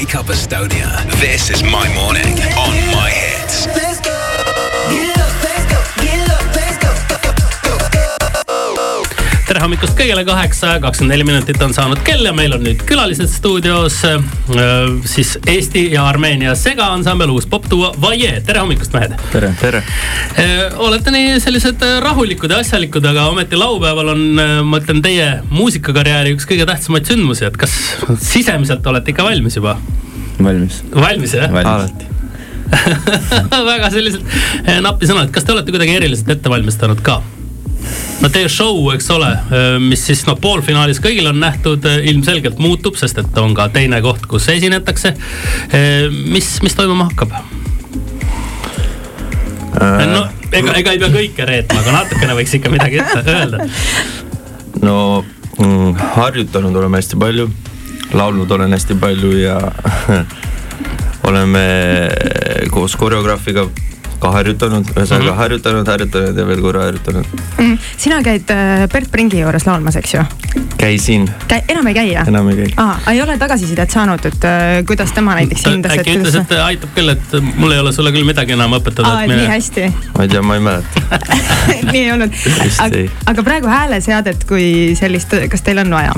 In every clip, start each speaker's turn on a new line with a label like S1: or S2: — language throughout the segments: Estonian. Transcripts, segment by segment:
S1: Wake up Estonia. This is my morning on my hits.
S2: Let's go. Get
S3: tere hommikust kõigile, kaheksa ja kakskümmend neli minutit on saanud kell ja meil on nüüd külalised stuudios. siis Eesti ja Armeenia segaansambel, uus popduo Vaie, tere hommikust, mehed.
S4: tere, tere.
S3: olete nii sellised rahulikud ja asjalikud, aga ometi laupäeval on, ma ütlen, teie muusikakarjääri üks kõige tähtsamaid sündmusi, et kas sisemiselt olete ikka valmis juba?
S4: valmis.
S3: valmis jah?
S4: alati
S3: väga sellised napisõnad, kas te olete kuidagi eriliselt ette valmistanud ka? No teie show, eks ole, mis siis noh, poolfinaalis kõigil on nähtud, ilmselgelt muutub, sest et on ka teine koht, kus esinetakse. mis, mis toimuma hakkab äh...? no ega, ega ei pea kõike reetma, aga natukene võiks ikka midagi öelda.
S4: no mm, harjutanud oleme hästi palju, laulnud olen hästi palju ja oleme koos koreograafiga ka harjutanud, ühesõnaga mm -hmm. harjutanud, harjutanud ja veel korra harjutanud
S5: mm,. sina käid äh, Bert Pringi juures laulmas, eks ju?
S4: käisin.
S5: Käi-, enam ei käi jah?
S4: enam ei käi.
S5: aa, ei ole tagasisidet saanud, et äh, kuidas tema näiteks hindas?
S3: äkki ütles, et aitab küll, et mul ei ole sulle küll midagi enam õpetada.
S5: aa, et nii hästi
S4: ma ei tea, ma ei mäleta
S5: nii ei olnud. aga, aga praegu hääleseadet kui sellist, kas teil on vaja?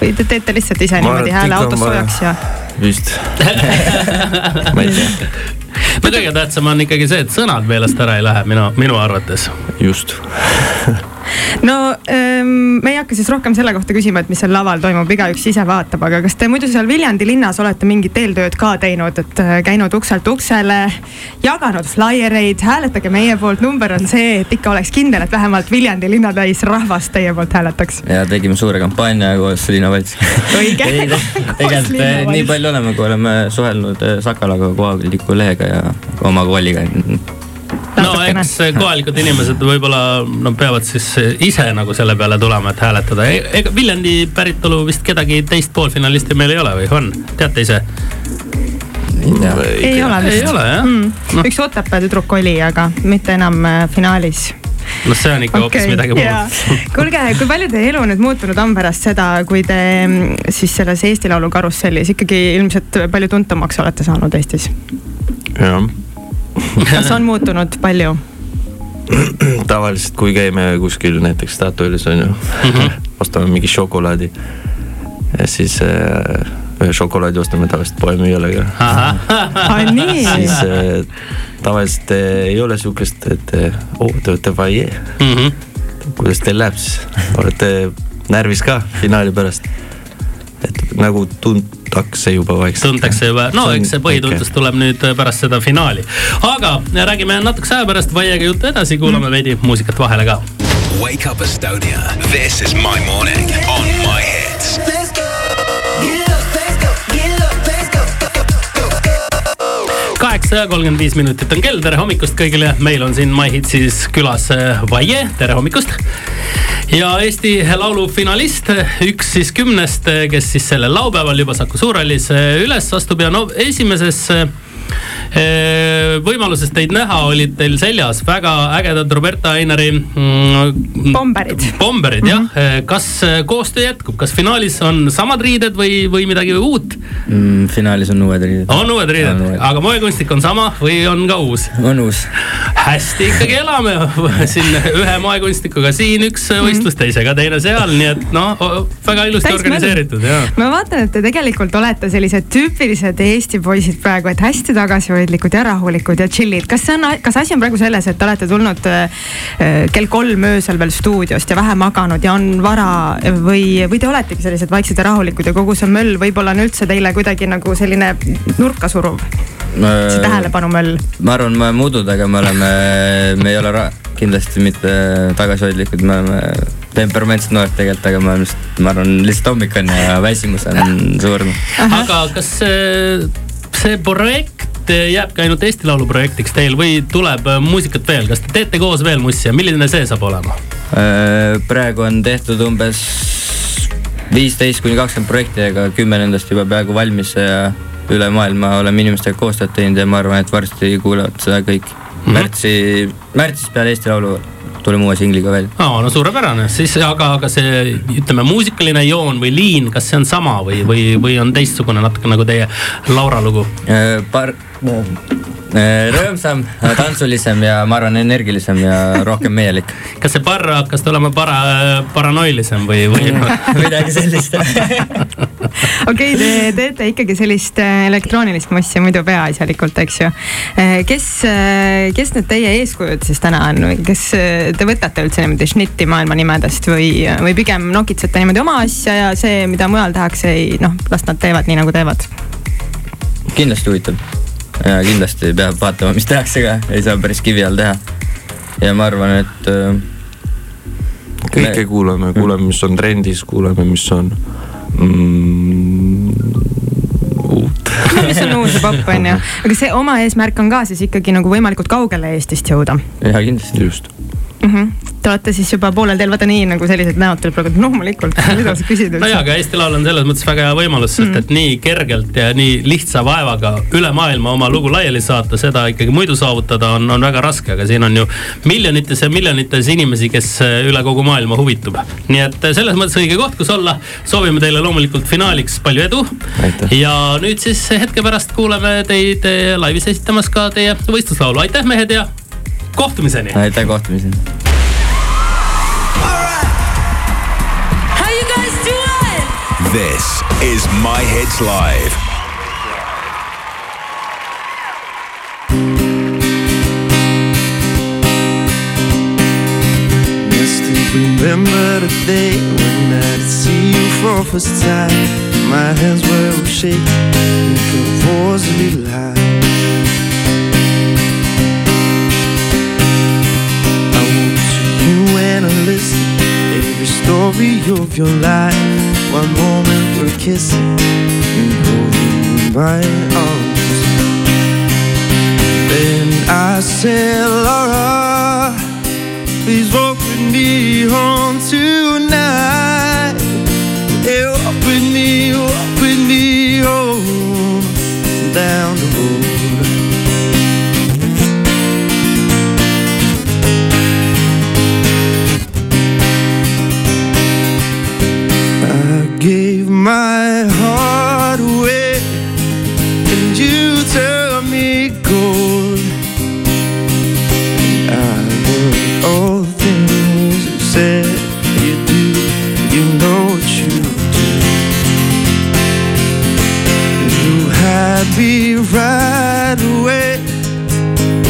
S5: või te teete lihtsalt ise ma niimoodi hääle autos soojaks ja?
S4: vist ma ei tea
S3: no kõige tähtsam on ikkagi see, et sõnad meelest ära ei lähe, minu, minu arvates.
S4: just
S5: no ähm, me ei hakka siis rohkem selle kohta küsima, et mis seal laval toimub, igaüks ise vaatab, aga kas te muidu seal Viljandi linnas olete mingit eeltööd ka teinud, et äh, käinud ukselt uksele, jaganud flaiereid, hääletage meie poolt, number on see, et ikka oleks kindel, et vähemalt Viljandi linnatäis rahvast teie poolt hääletaks.
S6: ja tegime suure kampaania koos linnavalitsusega.
S5: õige
S6: tegelikult äh, nii palju oleme, kui oleme suhelnud äh, Sakalaga, kohaliku lehega ja oma kooliga
S3: no eks kohalikud inimesed võib-olla no peavad siis ise nagu selle peale tulema, et hääletada. E-, ega Viljandi päritolu vist kedagi teist poolfinalisti meil ei ole või on, teate ise?
S5: ei ole vist.
S3: ei ole jah
S5: mm. no.. üks Otepää tüdruk oli, aga mitte enam äh, finaalis
S3: noh, see on ikka okay, hoopis midagi muud.
S5: kuulge, kui palju teie elu nüüd muutunud on pärast seda, kui te mm, siis selles Eesti Laulu karussellis ikkagi ilmselt palju tuntumaks olete saanud Eestis?
S4: jah
S5: kas on muutunud palju?
S4: tavaliselt, kui käime kuskil näiteks Statoilis on ju mm, -hmm. ostame mingi šokolaadi. ja siis äh, ühe šokolaadi ostame tavaliselt poemüüjale ka. siis äh, tavaliselt äh, ei ole sihukest, et äh, oo oh,, te olete vaie mm. -hmm. kuidas teil läheb siis, olete närvis ka finaali pärast? et nagu tuntakse juba vaikselt.
S3: tuntakse juba, no eks see põhituntus okay. tuleb nüüd pärast seda finaali. aga räägime natukese aja pärast Vaiega juttu edasi, kuulame mm. veidi muusikat vahele ka.
S1: Wake up Estonia, this is my morning on my hits.
S2: Let's go.
S3: Kaheksa ja kolmkümmend viis minutit on kell, tere hommikust kõigile, meil on siin My Hitsis külas Vaie, tere hommikust ja Eesti Laulu finalist, üks siis kümnest, kes siis sellel laupäeval juba Saku Suurhallis üles astub ja no esimeses Eh, võimalusest teid näha, olid teil seljas väga ägedad Roberta Einari
S5: mm, bomberid,
S3: bomberid jah mm, -hmm. kas koostöö jätkub, kas finaalis on samad riided või, või midagi uut
S6: mm,? finaalis on uued riided.
S3: on uued riided, aga moekunstik on sama või on ka uus?
S6: on uus.
S3: hästi ikkagi elame siin ühe moekunstikuga siin üks mhm. võistlus, teisega teine seal, nii et noh, väga ilusti Täis organiseeritud ja.
S5: ma vaatan, et te tegelikult olete sellised tüüpilised Eesti poisid praegu, et hästi tagasihoidlikud tagasihoidlikud ja rahulikud ja chill'id. kas see on, kas asi on praegu selles, et te olete tulnud äh, kell kolm öösel veel stuudiost ja vähe maganud ja on vara või, või te oletegi sellised vaiksed ja rahulikud ja kogu see möll võib-olla on üldse teile kuidagi nagu selline nurka suruv? see tähelepanumöll.
S6: ma arvan, me mududega me oleme, me ei ole kindlasti mitte tagasihoidlikud, me oleme temperamentsed noored tegelikult, aga oleme just, ma arvan, lihtsalt hommik on ja väsimus on suur.
S3: aga kas see, see projekt projekt jääbki ainult Eesti Laulu projektiks teil või tuleb äh, muusikat veel, kas te teete koos veel mussi ja milline see saab olema?
S6: Äh, praegu on tehtud umbes viisteist kuni kakskümmend projekti, aga kümme nendest juba peaaegu valmis ja üle maailma oleme inimestega koostööd teinud ja ma arvan, et varsti kuulevad seda kõik mm. -hmm. märtsi, märtsis peale Eesti Laulu tuleme uue singliga välja.
S3: aa, no suurepärane, siis aga, aga see ütleme, muusikaline joon või liin, kas see on sama või, või, või on teistsugune natuke nagu teie Laura lugu?
S6: Par-, rõõmsam, tantsulisem ja ma arvan, energilisem ja rohkem meielik.
S3: kas see barr hakkas tulema para-, paranoilisem või, või?
S6: midagi sellist.
S5: okei, te teete ikkagi sellist äh, elektroonilist mossi muidu peaasjalikult, eks ju. kes, kes need teie eeskujud siis täna on või kes äh, te võtate üldse niimoodi šnitti maailma nimedest või, või pigem nokitsete niimoodi oma asja ja see, mida mujal tehakse, ei noh, las nad teevad nii nagu teevad.
S6: kindlasti huvitav ja kindlasti peab vaatama, mis tehakse ka, ei saa päris kivi all teha. ja ma arvan, et äh,
S4: kõike kuulame, kuulame, mis on trendis, kuulame, mis on mm, uut.
S5: mis on uus ja popp on ju, aga see oma eesmärk on ka siis ikkagi nagu võimalikult kaugele Eestist jõuda
S6: ja kindlasti.
S4: just.
S5: mm. -hmm. Te olete siis juba poolel teel, vaata nii nagu sellised näod tuleb praegu, et loomulikult, mida sa küsid
S3: no jaa, aga Eesti Laul on selles mõttes väga hea võimalus, sest et nii kergelt ja nii lihtsa vaevaga üle maailma oma lugu laiali saata, seda ikkagi muidu saavutada on, on väga raske, aga siin on ju miljonites ja miljonites inimesi, kes üle kogu maailma huvitub. nii et selles mõttes õige koht, kus olla. soovime teile loomulikult finaaliks palju edu. Ja nüüd siis hetke pärast kuuleme teid eh, laivis esitamas ka teie võistluslaulu, aitäh mehed ja kohtumiseni.
S6: aitäh, kohtumiseni.
S2: How you guys doing?
S1: This is My Hits Live.
S7: I still remember the day when I see you for the first time. My hands were shaking, your voice a little high. Story of your life. One moment we're kissing and holding in my arms. Then I said, Laura. Please walk with me home tonight. My heart away, and you turned me gold. I love all the things you said you do. You know what you do. You had me right away,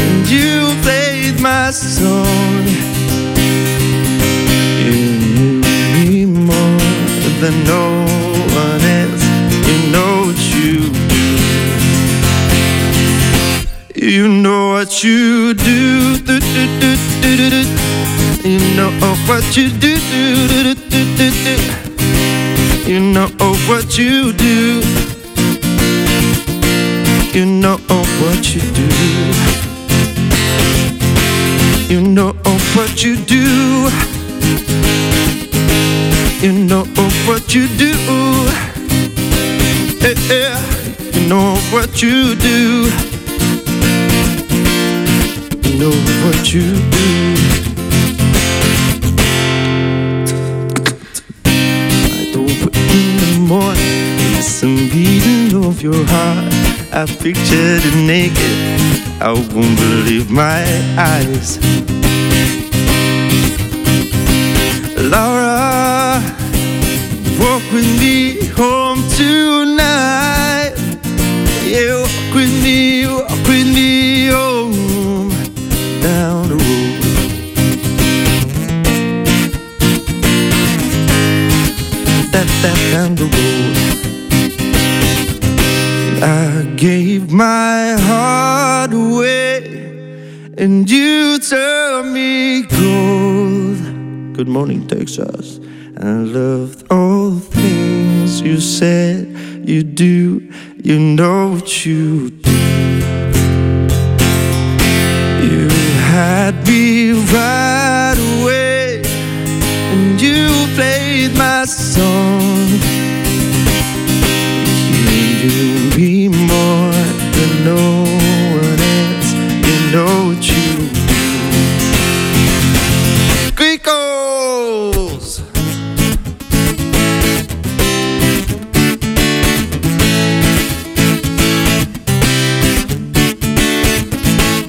S7: and you played my song. You knew me more than no You know what you do. do, do, do, do, do, do. You know what you do. do, do, do, do, do. You know what you do. You know what you do. You know what you do. You know what you do. Yeah, yeah. You know what you do. Know what you do. I don't wake in the morning, listen beating of your heart. I pictured it naked. I won't believe my eyes. Laura, walk with me home tonight. Yeah, walk with me, walk with me you turned me gold. Good morning, Texas. I loved all the things you said you do. You know what you do. You had me right away, and you played my song.